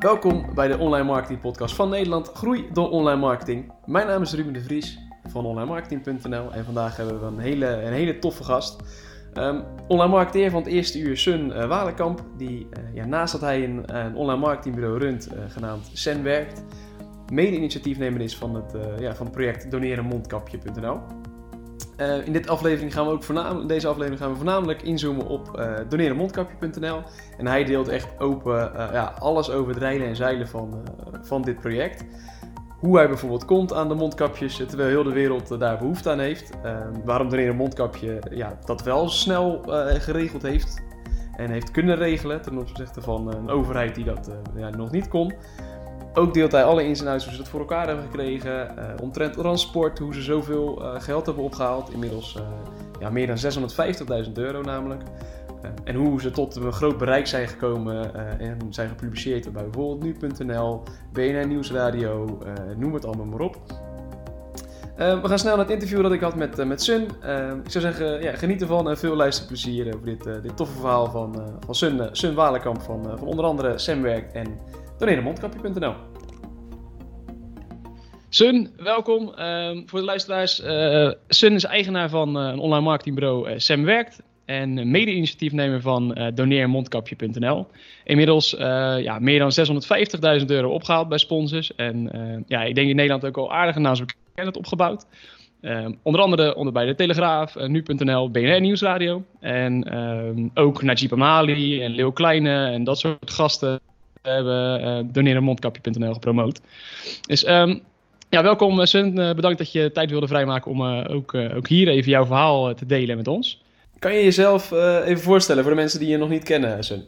Welkom bij de Online Marketing Podcast van Nederland. Groei door online marketing. Mijn naam is Ruben de Vries van onlinemarketing.nl en vandaag hebben we een hele, een hele toffe gast. Um, online marketeer van het eerste uur, Sun uh, Walenkamp, die uh, ja, naast dat hij een, een online marketingbureau runt, uh, genaamd Sen werkt, mede-initiatiefnemer is van het, ja, van het project donerenmondkapje.nl. Uh, in dit aflevering gaan we ook deze aflevering gaan we voornamelijk inzoomen op uh, donerenmondkapje.nl. En hij deelt echt open uh, ja, alles over het rijden en zeilen van, van dit project. Hoe hij bijvoorbeeld komt aan de mondkapjes, terwijl heel de wereld daar behoefte aan heeft. waarom Doneren Mondkapje ja, dat wel snel geregeld heeft en heeft kunnen regelen ten opzichte van een overheid die dat ja, nog niet kon. Ook deelt hij alle ins en outs hoe ze het voor elkaar hebben gekregen. Uh, omtrent transport, hoe ze zoveel uh, geld hebben opgehaald. Inmiddels uh, ja, meer dan 650.000 euro namelijk. en hoe ze tot een groot bereik zijn gekomen en zijn gepubliceerd bij bijvoorbeeld nu.nl, BNR Nieuwsradio, noem het allemaal maar op. we gaan snel naar het interview dat ik had met, met Sun. ik zou zeggen, ja, geniet ervan en veel luisterplezier over dit, dit toffe verhaal van, van Sun, Sun Walenkamp van, van onder andere Semwerk en donerenmondkapje.nl. Sun, welkom. Uh, voor de luisteraars, uh, Sun is eigenaar van uh, een online marketingbureau uh, Sam Werkt en mede-initiatiefnemer van doneermondkapje.nl. Inmiddels ja, meer dan 650.000 euro opgehaald bij sponsors. En ja, ik denk in Nederland ook al aardige bekend opgebouwd. Ehm, onder andere onder bij de Telegraaf, nu.nl, BNR Nieuwsradio. En ehm, ook Najib Amali en Leo Kleine en dat soort gasten hebben uh, donerenmondkapje.nl gepromoot. Dus um, ja, welkom Sun. Uh, bedankt dat je tijd wilde vrijmaken om uh, ook, ook hier even jouw verhaal te delen met ons. Kan je jezelf even voorstellen voor de mensen die je nog niet kennen, Sun?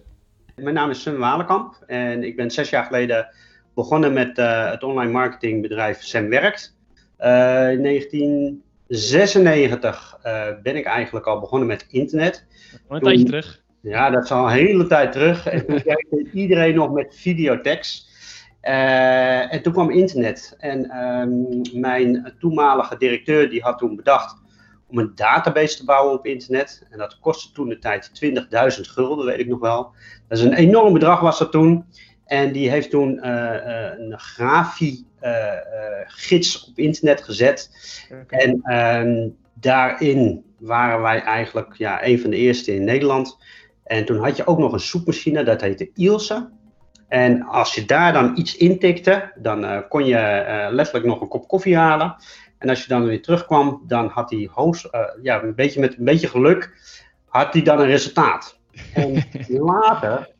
Mijn naam is Sun Walenkamp en ik ben zes jaar geleden begonnen met het online marketingbedrijf Sam Werkt. in 1996 ben ik eigenlijk al begonnen met internet. Een tijdje terug. Ja, dat is al een hele tijd terug. En toen werkte iedereen nog met videotext. En toen kwam internet. En um, mijn toenmalige directeur die had toen bedacht om een database te bouwen op internet. En dat kostte toen de tijd 20.000 gulden, weet ik nog wel. Dat is een enorm bedrag was dat toen. En die heeft toen uh, uh, een grafie-gids op internet gezet. Okay. En um, daarin waren wij eigenlijk ja, een van de eerste in Nederland. En toen had je ook nog een soepmachine, dat heette Ilse. En als je daar dan iets intikte, dan uh, kon je uh, letterlijk nog een kop koffie halen. En als je dan weer terugkwam, dan had hij hoogst, uh, ja, een beetje met een beetje geluk, had hij dan een resultaat. En later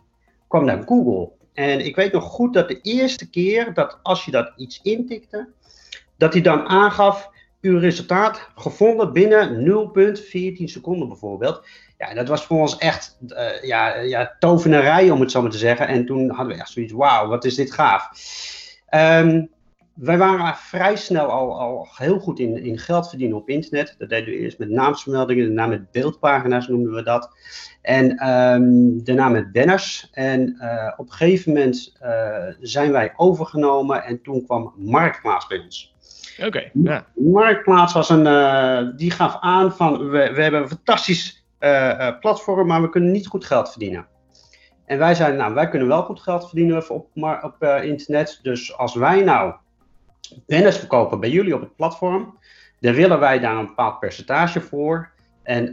kwam dan Google. En ik weet nog goed dat de eerste keer dat als je dat iets intikte, dat hij dan aangaf, uw resultaat gevonden binnen 0,14 seconden bijvoorbeeld. Ja, dat was voor ons echt uh, ja, ja, tovenarij, om het zo maar te zeggen. En toen hadden we echt zoiets, wauw, wat is dit gaaf. Um, wij waren vrij snel al, al heel goed in, in geld verdienen op internet. Dat deden we eerst met naamsvermeldingen, daarna met beeldpagina's noemden we dat. En um, daarna met banners. En uh, op een gegeven moment uh, zijn wij overgenomen en toen kwam Marktplaats bij ons. Oké, okay, ja. Marktplaats was een, uh, die gaf aan van, we, we hebben een fantastisch uh, platform, maar we kunnen niet goed geld verdienen. En wij zeiden, nou, wij kunnen wel goed geld verdienen op, maar op uh, internet. Dus als wij nou banners verkopen bij jullie op het platform, dan willen wij daar een bepaald percentage voor. En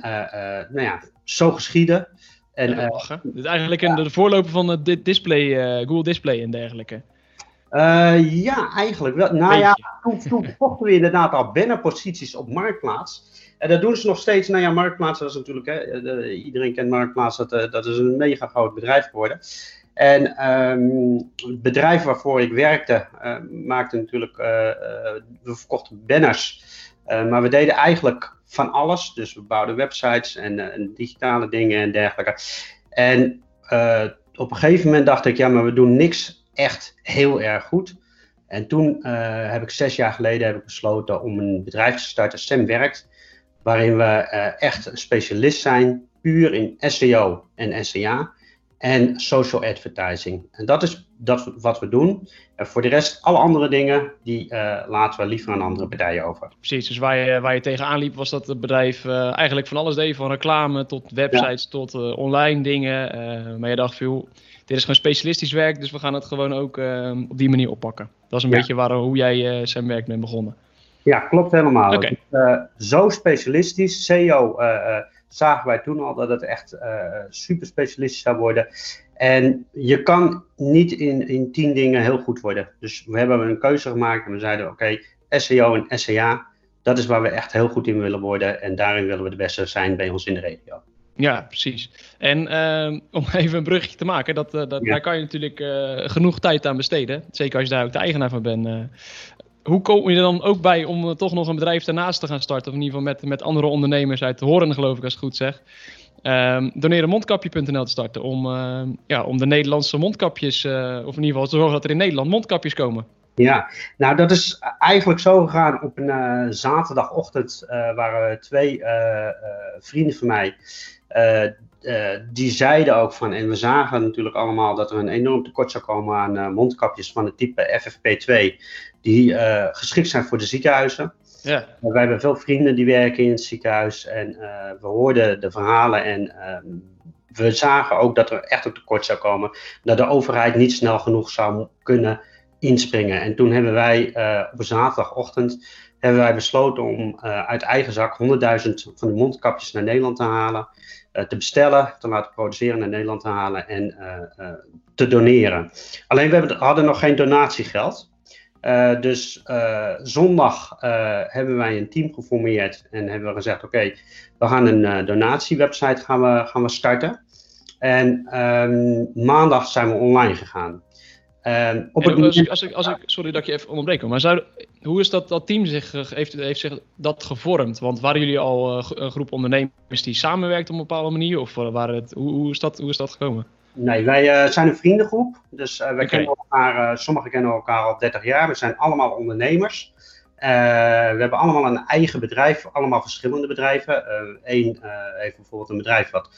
nou ja, zo geschieden. En, lachen. Dit is eigenlijk ja. de voorloper van het display, Google Display en dergelijke. Uh, ja, eigenlijk wel. Nou ja, toen, toen vochten we inderdaad al bannerposities op Marktplaats. En dat doen ze nog steeds. Nou ja, Marktplaats, dat is natuurlijk, hè, de, iedereen kent Marktplaats, dat, dat is een mega groot bedrijf geworden. En um, het bedrijf waarvoor ik werkte, uh, maakte natuurlijk, uh, we verkochten banners. maar we deden eigenlijk van alles. Dus we bouwden websites en, en digitale dingen en dergelijke. En op een gegeven moment dacht ik, ja, maar we doen niks echt heel erg goed. En toen uh, heb ik zes jaar geleden heb ik besloten om een bedrijf te starten, STEM Werkt, waarin we uh, echt een specialist zijn, puur in SEO en SEA. en social advertising. En dat is dat wat we doen. En voor de rest, alle andere dingen, die uh, laten we liever aan andere partijen over. Precies, dus waar je, waar je tegenaan liep, was dat het bedrijf uh, eigenlijk van alles deed. Van reclame tot websites tot uh, online dingen. maar je dacht veel, dit is gewoon specialistisch werk, dus we gaan het gewoon ook op die manier oppakken. Dat is een ja. beetje waar, hoe jij zijn werk bent begonnen. Ja, klopt helemaal. Okay. zo specialistisch, SEO zagen wij toen al dat het echt super specialistisch zou worden. En je kan niet in, in tien dingen heel goed worden. Dus we hebben een keuze gemaakt en we zeiden: oké, SEO en SEA, dat is waar we echt heel goed in willen worden. En daarin willen we de beste zijn bij ons in de regio. Ja, precies. En uh, om even een brugje te maken, dat, uh, dat, ja. daar kan je natuurlijk uh, genoeg tijd aan besteden. Zeker als je daar ook de eigenaar van bent. Uh, hoe kom je er dan ook bij om toch nog een bedrijf daarnaast te gaan starten? Of in ieder geval met, met andere ondernemers uit Horen, geloof ik, als ik het goed zeg. Um, donerenmondkapje.nl te starten om, uh, ja, om de Nederlandse mondkapjes, uh, of in ieder geval te zorgen dat er in Nederland mondkapjes komen. Ja, nou dat is eigenlijk zo gegaan op een uh, zaterdagochtend waren twee vrienden van mij, die zeiden ook van, en we zagen natuurlijk allemaal dat er een enorm tekort zou komen aan mondkapjes van het type FFP2, die geschikt zijn voor de ziekenhuizen. Ja. Wij hebben veel vrienden die werken in het ziekenhuis en we hoorden de verhalen en uh, we zagen ook dat er echt een tekort zou komen. Dat de overheid niet snel genoeg zou kunnen inspringen. En toen hebben wij uh, op een zaterdagochtend hebben wij besloten om uit eigen zak 100.000 van de mondkapjes naar Nederland te halen. te bestellen, te laten produceren naar Nederland te halen en te doneren. Alleen we hadden nog geen donatiegeld. Dus zondag hebben wij een team geformeerd en hebben we gezegd: oké, we gaan een donatiewebsite gaan we, gaan we starten. En um, maandag zijn we online gegaan. Um, op het als, ik, als, ik, als ik, sorry dat ik je even onderbreek, maar zou, hoe is dat, dat team zich, heeft, heeft zich dat gevormd? Want waren jullie al een groep ondernemers die samenwerkten op een bepaalde manier? Of waren het, hoe, hoe, is dat, hoe is dat gekomen? Nee, wij uh, zijn een vriendengroep. Dus uh, wij okay. kennen elkaar, uh, sommigen kennen elkaar al 30 jaar. We zijn allemaal ondernemers. We hebben allemaal een eigen bedrijf, allemaal verschillende bedrijven. Eén heeft bijvoorbeeld een bedrijf wat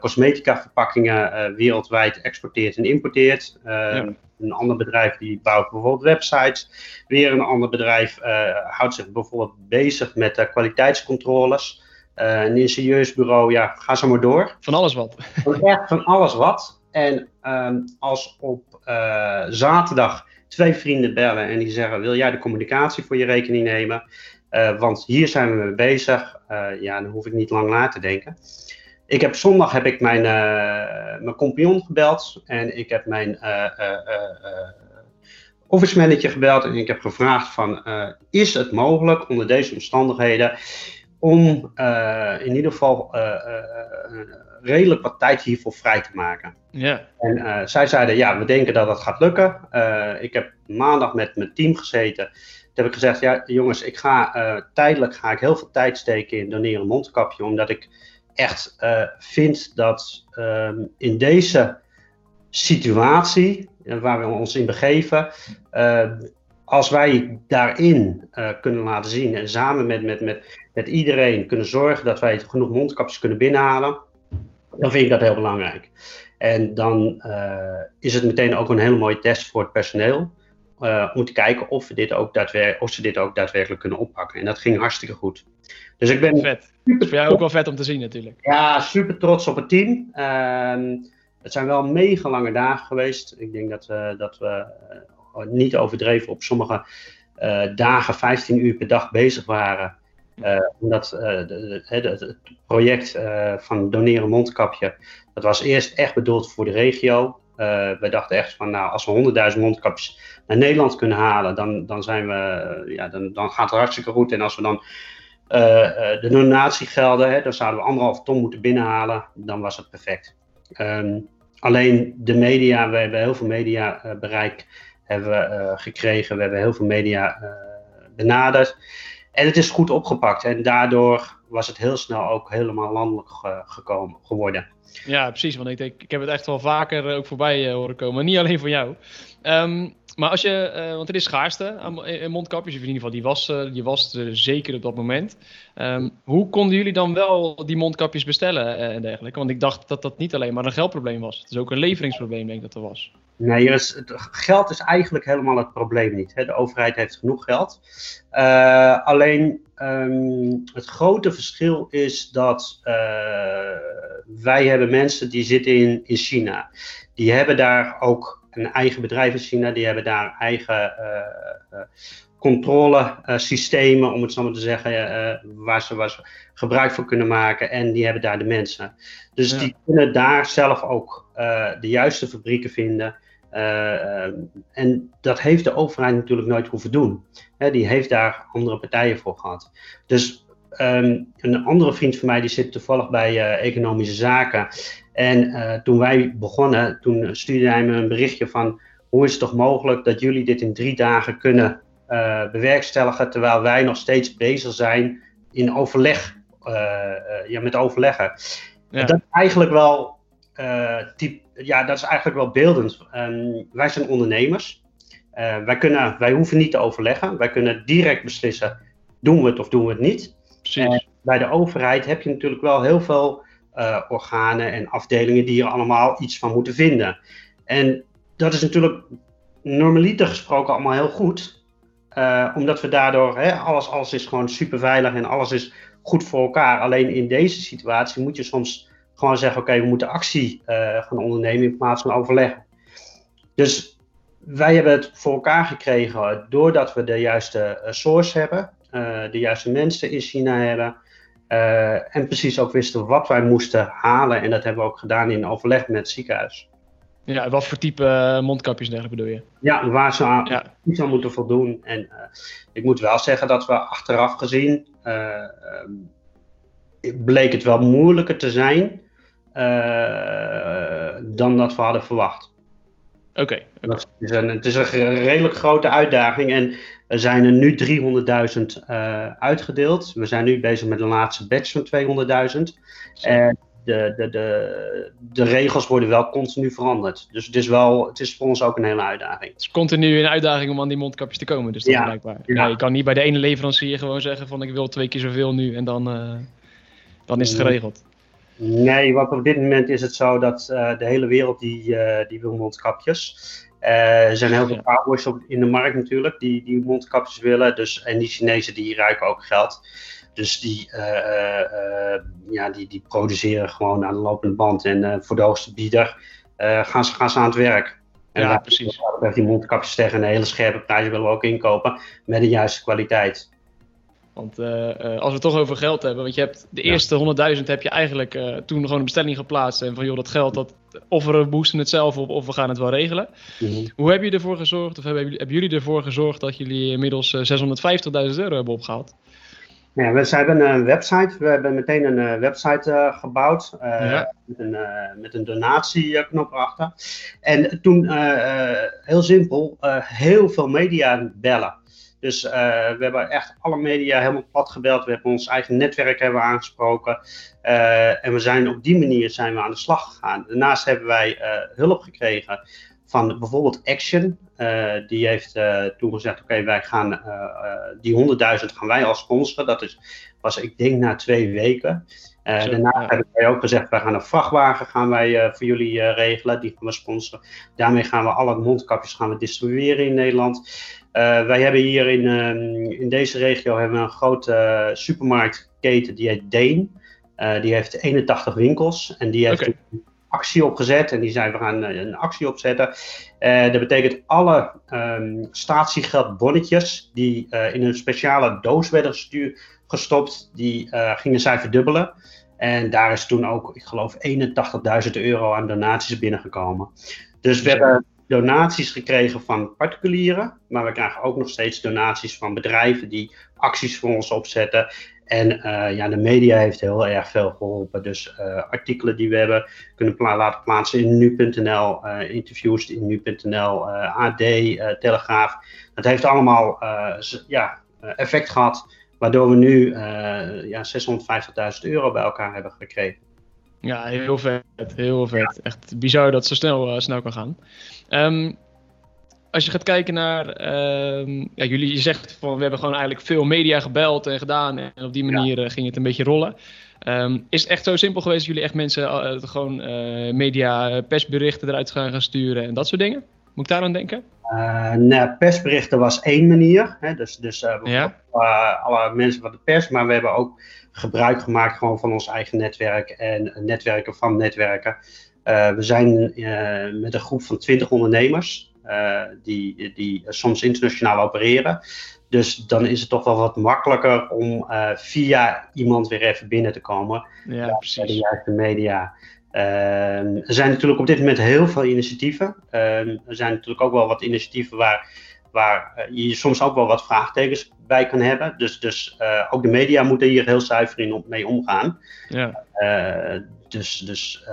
cosmetica verpakkingen wereldwijd exporteert en importeert. Ja. Een ander bedrijf die bouwt bijvoorbeeld websites. Weer een ander bedrijf houdt zich bijvoorbeeld bezig met kwaliteitscontroles. Uh, een ingenieursbureau, ja, ga zo maar door. Van alles wat. Echt van alles wat. En um, als op uh, zaterdag twee vrienden bellen en die zeggen: Wil jij de communicatie voor je rekening nemen? Uh, want hier zijn we mee bezig. ja, dan hoef ik niet lang na te denken. Ik heb, zondag heb ik mijn, mijn compagnon gebeld en ik heb mijn office manager gebeld en ik heb gevraagd van, is het mogelijk onder deze omstandigheden om uh, in ieder geval uh, uh, redelijk wat tijd hiervoor vrij te maken. Ja. En zij zeiden, ja, we denken dat dat gaat lukken. ik heb maandag met mijn team gezeten. Toen heb ik gezegd, ja jongens, ik ga tijdelijk ga ik heel veel tijd steken in doneren mondkapje, omdat ik echt vind dat um, in deze situatie, waar we ons in begeven, als wij daarin kunnen laten zien en samen met, met, met met iedereen kunnen zorgen dat wij genoeg mondkapjes kunnen binnenhalen, dan vind ik dat heel belangrijk. En dan uh, is het meteen ook een hele mooie test voor het personeel. Uh, om te kijken of, we dit ook of ze dit ook daadwerkelijk kunnen oppakken. En dat ging hartstikke goed. Dus ik ben. Vet. Dat is voor jou ook wel vet om te zien, natuurlijk. Ja, super trots op het team. Uh, het zijn wel mega lange dagen geweest. Ik denk dat, uh, dat we niet overdreven op sommige dagen 15 uur per dag bezig waren. Uh, omdat uh, het project uh, van doneren mondkapje, dat was eerst echt bedoeld voor de regio. we dachten echt van, nou, als we 100.000 mondkapjes naar Nederland kunnen halen, dan, dan, zijn we, ja, dan, dan gaat het hartstikke goed. En als we dan de donatiegelden, hè, dan zouden we anderhalf ton moeten binnenhalen, dan was het perfect. Um, alleen de media, we hebben heel veel mediabereik hebben gekregen, we hebben heel veel media benaderd. En het is goed opgepakt en daardoor was het heel snel ook helemaal landelijk gekomen, geworden. Ja, precies. Want ik, denk, ik heb het echt wel vaker ook voorbij horen komen. Niet alleen van jou. Um, maar als je, uh, want er is schaarste aan mondkapjes, of in ieder geval die was, uh, die was er zeker op dat moment. Um, hoe konden jullie dan wel die mondkapjes bestellen en dergelijke? Want ik dacht dat dat niet alleen maar een geldprobleem was. Het is ook een leveringsprobleem, denk ik dat er was. Nee, het geld is eigenlijk helemaal het probleem niet. Hè. De overheid heeft genoeg geld. alleen um, het grote verschil is dat wij hebben mensen die zitten in, in China. Die hebben daar ook een eigen bedrijf in China. Die hebben daar eigen uh, controlesystemen, om het zo maar te zeggen, waar, ze, waar ze gebruik van kunnen maken. En die hebben daar de mensen. Dus die kunnen daar zelf ook de juiste fabrieken vinden. en dat heeft de overheid natuurlijk nooit hoeven doen. die heeft daar andere partijen voor gehad. Dus Um, een andere vriend van mij die zit toevallig bij uh, economische zaken. En uh, toen wij begonnen, toen stuurde hij me een berichtje van hoe is het toch mogelijk dat jullie dit in drie dagen kunnen uh, bewerkstelligen, terwijl wij nog steeds bezig zijn in overleg, ja, met overleggen. Ja. Dat is eigenlijk wel, typ, ja, dat is eigenlijk wel beeldend. Um, wij zijn ondernemers. wij, kunnen, wij hoeven niet te overleggen. Wij kunnen direct beslissen, doen we het of doen we het niet. Precies. bij de overheid heb je natuurlijk wel heel veel uh, organen en afdelingen die er allemaal iets van moeten vinden. En dat is natuurlijk normaliter gesproken allemaal heel goed. Uh, omdat we daardoor, hè, alles, alles is gewoon super veilig en alles is goed voor elkaar. Alleen in deze situatie moet je soms gewoon zeggen: oké, we moeten actie uh, gaan ondernemen in plaats van overleggen. Dus wij hebben het voor elkaar gekregen doordat we de juiste source hebben, de juiste mensen in China hebben. Uh, en precies ook wisten wat wij moesten halen. En dat hebben we ook gedaan in overleg met het ziekenhuis. Ja, wat voor type uh, mondkapjes bedoel je? Ja, waar ze aan, ja. iets aan moeten voldoen. En uh, ik moet wel zeggen dat we achteraf gezien bleek het wel moeilijker te zijn dan dat we hadden verwacht. Oké. Okay, okay. Het is een redelijk grote uitdaging. En er zijn er nu 300.000 uh, uitgedeeld. We zijn nu bezig met de laatste batch van 200.000. En de, de, de, de regels worden wel continu veranderd. Dus het is, wel, het is voor ons ook een hele uitdaging. Het is continu een uitdaging om aan die mondkapjes te komen. Dus dat ja, blijkbaar. Ja. Je kan niet bij de ene leverancier gewoon zeggen van ik wil twee keer zoveel nu en dan, uh, dan is het geregeld. Nee, want op dit moment is het zo dat uh, de hele wereld die, uh, die wil mondkapjes. Uh, er zijn heel veel cowboys op, in de markt natuurlijk die, die mondkapjes willen. Dus, en die Chinezen die ruiken ook geld. Dus die, ja, die, die produceren gewoon aan de lopende band. En voor de hoogste bieder gaan, ze, gaan ze aan het werk. En ja, precies. Die mondkapjes tegen een hele scherpe prijs willen we ook inkopen met de juiste kwaliteit. Want uh, uh, als we het toch over geld hebben, want je hebt de eerste 100.000 heb je eigenlijk uh, toen gewoon een bestelling geplaatst en van joh, dat geld, dat, of we boosten het zelf op of we gaan het wel regelen. Mm -hmm. Hoe hebben jullie ervoor gezorgd, of hebben, hebben jullie ervoor gezorgd dat jullie inmiddels 650.000 euro hebben opgehaald? Ja, we hebben een website, we hebben meteen een website gebouwd ja. met, een, met een donatieknop erachter. En toen, heel simpel, heel veel media bellen. Dus uh, we hebben echt alle media helemaal plat gebeld. We hebben ons eigen netwerk hebben aangesproken. Uh, en we zijn op die manier zijn we aan de slag gegaan. Daarnaast hebben wij uh, hulp gekregen van bijvoorbeeld Action. die heeft toen gezegd, oké, wij gaan die 100.000 gaan wij als sponsoren. Dat is, was ik denk na twee weken. Uh, daarna ja. hebben wij ook gezegd, wij gaan een vrachtwagen gaan wij, uh, voor jullie uh, regelen, die gaan we sponsoren. Daarmee gaan we alle mondkapjes gaan we distribueren in Nederland. Wij hebben hier in, ehm, in deze regio hebben we een grote supermarktketen, die heet Deen. die heeft 81 winkels en die heeft okay. een actie opgezet. En die zei, we gaan een actie opzetten. dat betekent alle um, statiegeldbonnetjes die in een speciale doos werden gestuurd gestopt. Die gingen zij verdubbelen. En daar is toen ook, ik geloof, 81.000 euro aan donaties binnengekomen. Dus we hebben donaties gekregen van particulieren, maar we krijgen ook nog steeds donaties van bedrijven die acties voor ons opzetten. En uh, ja, de media heeft heel erg veel geholpen. Dus uh, artikelen die we hebben kunnen laten plaatsen in nu.nl, uh, interviews in nu.nl, AD, Telegraaf. Dat heeft allemaal ja, effect gehad Waardoor we nu ja, 650.000 euro bij elkaar hebben gekregen. Ja, heel vet. Heel vet. Echt bizar dat het zo snel, snel kan gaan. Ehm, als je gaat kijken naar, ehm, ja, jullie, je zegt van we hebben gewoon eigenlijk veel media gebeld en gedaan en op die manier ging het een beetje rollen. Ehm, is het echt zo simpel geweest dat jullie echt mensen uh, gewoon uh, media, persberichten eruit gaan, gaan sturen en dat soort dingen? Moet ik daar aan denken? Uh, persberichten was één manier. Hè, dus dus ja. alle mensen van de pers, maar we hebben ook gebruik gemaakt gewoon van ons eigen netwerk en netwerken van netwerken. we zijn met een groep van 20 ondernemers die, die soms internationaal opereren. Dus dan is het toch wel wat makkelijker om uh, via iemand weer even binnen te komen. Ja, precies. de juiste media. Uh, er zijn natuurlijk op dit moment heel veel initiatieven. Uh, er zijn natuurlijk ook wel wat initiatieven waar, waar eh, je soms ook wel wat vraagtekens bij kan hebben. Dus, dus uh, ook de media moeten hier heel zuiver in op, mee omgaan. Ja. dus dus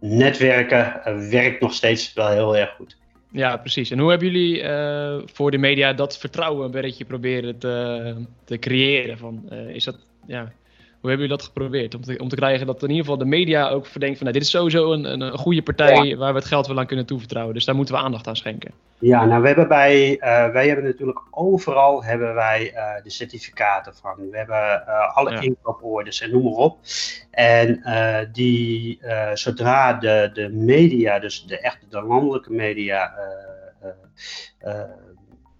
netwerken werkt nog steeds wel heel erg goed. Ja, precies. En hoe hebben jullie uh, voor de media dat vertrouwen een beetje proberen te, te creëren? Van, uh, is dat, ja, hoe hebben jullie dat geprobeerd? Om te, om te krijgen dat in ieder geval de media ook verdenkt van... Nou, dit is sowieso een, een, een goede partij ja. waar we het geld wel aan kunnen toevertrouwen. Dus daar moeten we aandacht aan schenken. Ja, nou we hebben bij... Uh, wij hebben natuurlijk overal hebben wij de certificaten van. We hebben alle ja. inkooporders en noem maar op. En die, zodra de, de media, dus de echte de landelijke media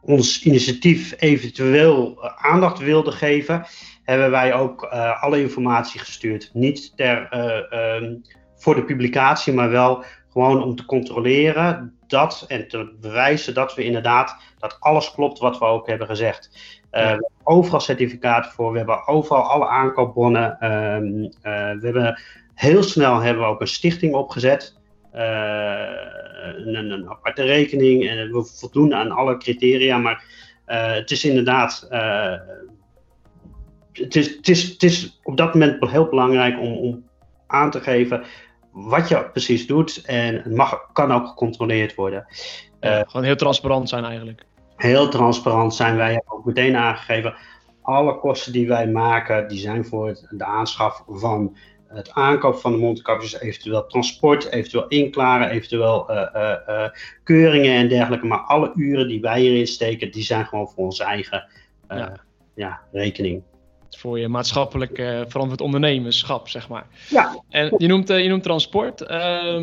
ons initiatief eventueel aandacht wilde geven, hebben wij ook uh, alle informatie gestuurd. Niet ter, uh, um, voor de publicatie, maar wel gewoon om te controleren dat en te bewijzen dat we inderdaad, dat alles klopt wat we ook hebben gezegd. Uh, we hebben overal certificaten voor, we hebben overal alle aankoopbonnen. Ehm, we hebben heel snel hebben we ook een stichting opgezet. Een, een, aparte rekening en we voldoen aan alle criteria, maar het is inderdaad het is, het, is, het is op dat moment heel belangrijk om, om aan te geven wat je precies doet. En het mag, kan ook gecontroleerd worden. Ja, uh, gewoon heel transparant zijn eigenlijk. Heel transparant zijn. Wij hebben ook meteen aangegeven. Alle kosten die wij maken, die zijn voor het, de aanschaf van het aankoop van de mondkapjes, eventueel transport, eventueel inklaren, eventueel uh, uh, uh, keuringen en dergelijke. Maar alle uren die wij hierin steken, die zijn gewoon voor onze eigen ja. ja. rekening voor je maatschappelijk uh, verantwoord ondernemerschap, zeg maar. Ja. En je noemt, uh, je noemt transport. Uh,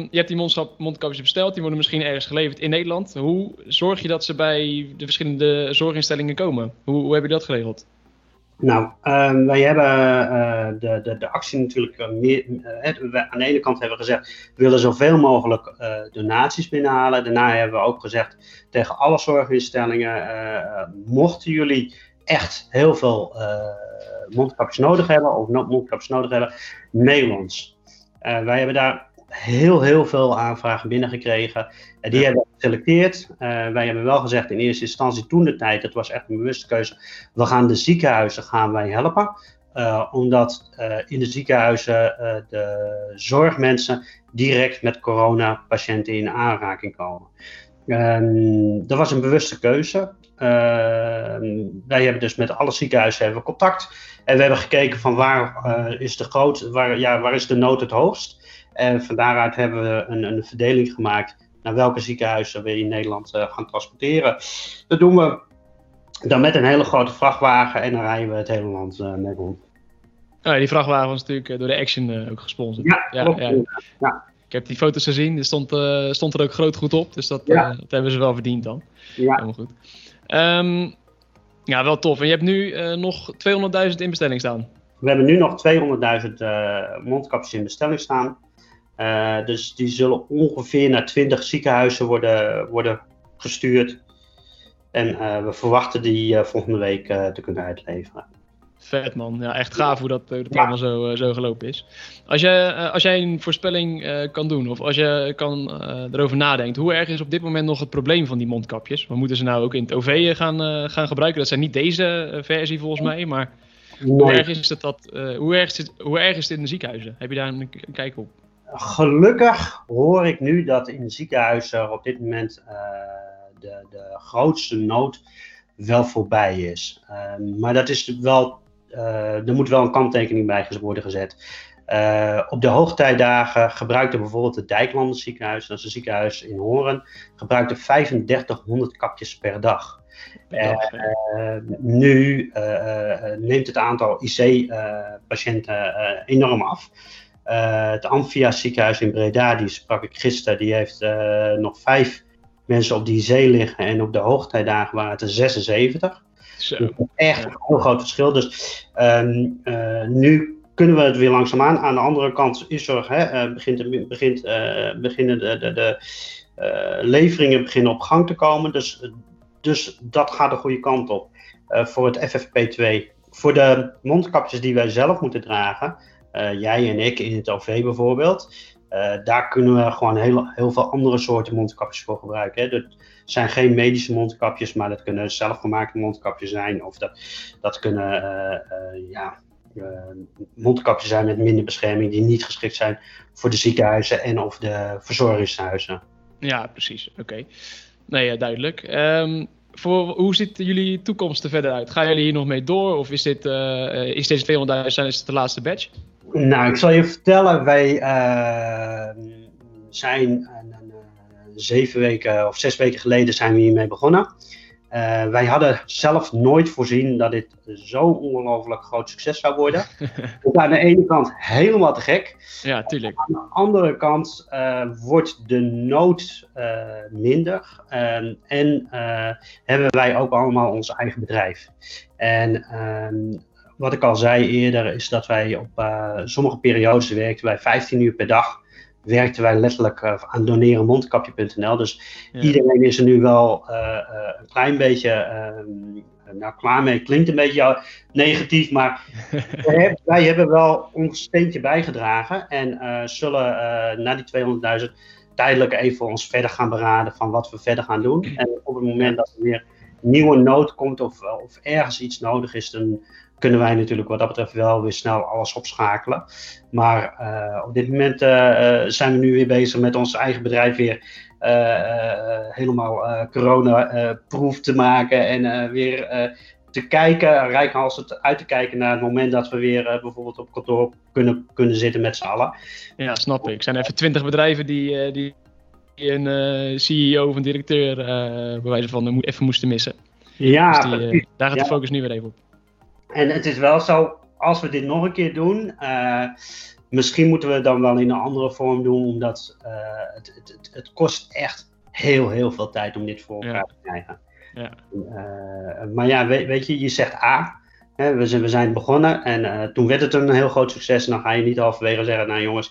je hebt die mondkapjes besteld, die worden misschien ergens geleverd in Nederland. Hoe zorg je dat ze bij de verschillende zorginstellingen komen? Hoe, hoe heb je dat geregeld? Nou, ehm, wij hebben de, de, de actie natuurlijk meer. aan de ene kant hebben we gezegd, we willen zoveel mogelijk donaties binnenhalen. Daarna hebben we ook gezegd tegen alle zorginstellingen, mochten jullie echt heel veel mondkapjes nodig hebben of mondkapjes nodig hebben, mail ons. Uh, wij hebben daar heel, heel veel aanvragen binnengekregen. Uh, die ja. hebben we geselecteerd. Uh, wij hebben wel gezegd in eerste instantie toen de tijd, dat was echt een bewuste keuze, we gaan de ziekenhuizen gaan wij helpen. omdat in de ziekenhuizen de zorgmensen direct met coronapatiënten in aanraking komen. Um, dat was een bewuste keuze. Ehm, wij hebben dus met alle ziekenhuizen hebben we contact. En we hebben gekeken van waar, uh, is, de groot, waar, ja, waar is de nood het hoogst. En van daaruit hebben we een, een verdeling gemaakt naar welke ziekenhuizen we in Nederland uh, gaan transporteren. Dat doen we dan met een hele grote vrachtwagen en dan rijden we het hele land uh, mee rond. Oh, die vrachtwagen was natuurlijk door de Action ook gesponsord. Ja, ja, ja. ja. Ik heb die foto's gezien, er stond, stond er ook groot goed op, dus dat, dat hebben ze wel verdiend dan. Ja. Helemaal goed. Um, ja, wel tof. En je hebt nu uh, nog 200.000 in bestelling staan. We hebben nu nog 200.000 uh, mondkapjes in bestelling staan. Uh, dus die zullen ongeveer naar 20 ziekenhuizen worden, worden gestuurd. En we verwachten die volgende week te kunnen uitleveren. Vet man, ja, echt gaaf hoe dat, dat allemaal zo, zo gelopen is. Als jij, als jij een voorspelling kan doen, of als je kan, erover nadenkt, hoe erg is op dit moment nog het probleem van die mondkapjes? We moeten ze nou ook in het OV gaan, gaan gebruiken? Dat zijn niet deze versie volgens mij, maar nee. hoe, erg is het dat, hoe, erg is het, hoe erg is het in de ziekenhuizen? Heb je daar een, een kijk op? Gelukkig hoor ik nu dat in de ziekenhuizen op dit moment de, de grootste nood wel voorbij is. Uh, maar dat is wel er moet wel een kanttekening bij worden gezet. op de hoogtijdagen gebruikte bijvoorbeeld het Dijklanden ziekenhuis, dat is een ziekenhuis in Horen, gebruikte 3500 kapjes per dag. Uh, nu neemt het aantal IC-patiënten enorm af. het Amphia ziekenhuis in Breda, die sprak ik gisteren, die heeft nog vijf mensen op die zee liggen. En op de hoogtijdagen waren het er 76. Dus echt een heel groot verschil. Dus ehm, nu kunnen we het weer langzaamaan. Aan de andere kant is er, hè, begint, begint, beginnen de, de, de leveringen beginnen op gang te komen. Dus dus dat gaat de goede kant op voor het FFP2. Voor de mondkapjes die wij zelf moeten dragen, jij en ik in het OV bijvoorbeeld, daar kunnen we gewoon heel, heel veel andere soorten mondkapjes voor gebruiken. Hè. Dat zijn geen medische mondkapjes, maar dat kunnen zelfgemaakte mondkapjes zijn. Of dat, dat kunnen ja, mondkapjes zijn met minder bescherming die niet geschikt zijn voor de ziekenhuizen en of de verzorgingshuizen. Ja, precies. Oké. Nee, duidelijk. Um, voor, hoe ziet jullie toekomst er verder uit? Gaan jullie hier nog mee door? Of is, dit, uh, is deze 200.000 is het de laatste batch? Nou, ik zal je vertellen. Wij uh, zijn zeven weken of zes weken geleden zijn we hiermee begonnen. Uh, wij hadden zelf nooit voorzien dat dit zo'n ongelooflijk groot succes zou worden. dus aan de ene kant helemaal te gek. Ja, tuurlijk. Aan de andere kant uh, wordt de nood uh, minder. Ehm, en hebben wij ook allemaal ons eigen bedrijf. En ehm, wat ik al zei eerder, is dat wij op sommige periodes werkten wij 15 uur per dag werkten wij letterlijk uh, aan donerenmondkapje.nl. Dus iedereen is er nu wel uh, uh, een klein beetje ehm, nou, klaar mee. Klinkt een beetje negatief, maar wij hebben wel ons steentje bijgedragen en zullen na die 200.000 tijdelijk even ons verder gaan beraden van wat we verder gaan doen. En op het moment dat er weer nieuwe nood komt of, of ergens iets nodig is, dan kunnen wij natuurlijk wat dat betreft wel weer snel alles opschakelen. Maar uh, op dit moment uh, zijn we nu weer bezig met ons eigen bedrijf weer helemaal corona-proof te maken. En weer te kijken, rijkhalsend uit te kijken naar het moment dat we weer bijvoorbeeld op kantoor kunnen, kunnen zitten met z'n allen. Ja, snap ik. Er zijn even twintig bedrijven die, die een CEO of een directeur bij wijze van even moesten missen. Ja, dus die, daar gaat de focus nu weer even op. En het is wel zo, als we dit nog een keer doen, uh, misschien moeten we het dan wel in een andere vorm doen, omdat uh, het, het, het, kost echt heel, heel veel tijd om dit voor elkaar te krijgen. Ja. Uh, maar ja, weet, weet, je, je zegt A, hè, we, zijn, we zijn begonnen en toen werd het een heel groot succes. En dan ga je niet halverwege zeggen, nou jongens,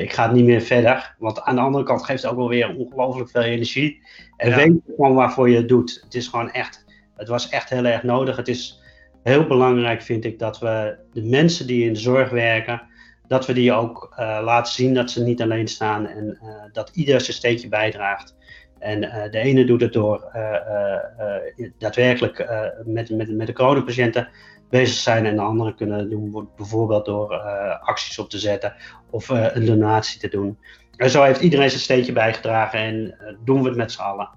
ik ga het niet meer verder. Want aan de andere kant geeft het ook wel weer ongelooflijk veel energie. En ja. weet gewoon waarvoor je het doet. Het is gewoon echt, het was echt heel erg nodig. Het is heel belangrijk vind ik dat we de mensen die in de zorg werken, dat we die ook uh, laten zien dat ze niet alleen staan en uh, dat ieder zijn steentje bijdraagt. En uh, de ene doet het door daadwerkelijk met, met, met de coronapatiënten bezig zijn en de andere kunnen doen bijvoorbeeld door acties op te zetten of een donatie te doen. En zo heeft iedereen zijn steentje bijgedragen en doen we het met z'n allen.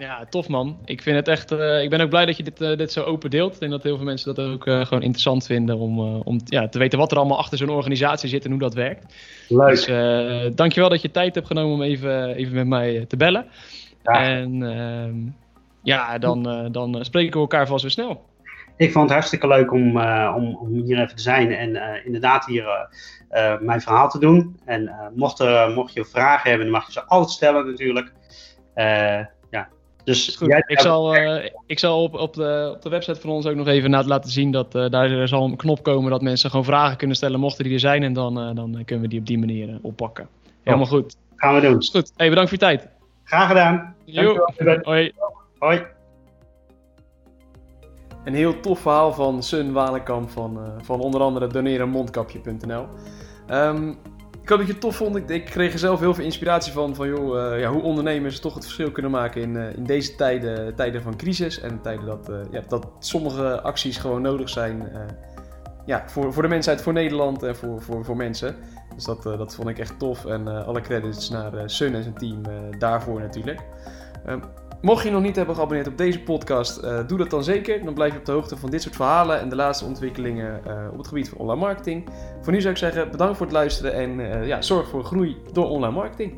Ja, tof man. Ik vind het echt. Uh, ik ben ook blij dat je dit, uh, dit zo open deelt. Ik denk dat heel veel mensen dat ook uh, gewoon interessant vinden om, om ja, te weten wat er allemaal achter zo'n organisatie zit en hoe dat werkt. Leuk. Dus dankjewel dat je tijd hebt genomen om even, even met mij te bellen. Ja. En ehm, ja, dan, dan spreken we elkaar vast weer snel. Ik vond het hartstikke leuk om, om, om hier even te zijn en inderdaad hier mijn verhaal te doen. En mocht, er, mocht je vragen hebben, dan mag je ze altijd stellen natuurlijk. Dus goed. ik, zal, uh, ik zal op, op, de, op de website van ons ook nog even laten zien dat uh, daar zal een knop komen dat mensen gewoon vragen kunnen stellen mochten die er zijn. En dan, uh, dan kunnen we die op die manier oppakken. Helemaal oh. goed. Gaan we doen. Is goed. Hey, bedankt voor je tijd. Graag gedaan. Hoi. Hoi. Een heel tof verhaal van Sun Walenkamp van, van onder andere donerenmondkapje.nl. Um, ik hoop dat je het tof vond. Ik, ik kreeg er zelf heel veel inspiratie van, van joh, uh, ja, hoe ondernemers toch het verschil kunnen maken in, uh, in deze tijden, tijden van crisis. En tijden dat, uh, ja, dat sommige acties gewoon nodig zijn ja, voor, voor de mensheid, voor Nederland en voor, voor, voor mensen. Dus dat, dat vond ik echt tof. En alle credits naar Sun en zijn team daarvoor natuurlijk. Mocht je nog niet hebben geabonneerd op deze podcast, uh, doe dat dan zeker. Dan blijf je op de hoogte van dit soort verhalen en de laatste ontwikkelingen uh, op het gebied van online marketing. Voor nu zou ik zeggen, bedankt voor het luisteren en uh, ja, zorg voor groei door online marketing.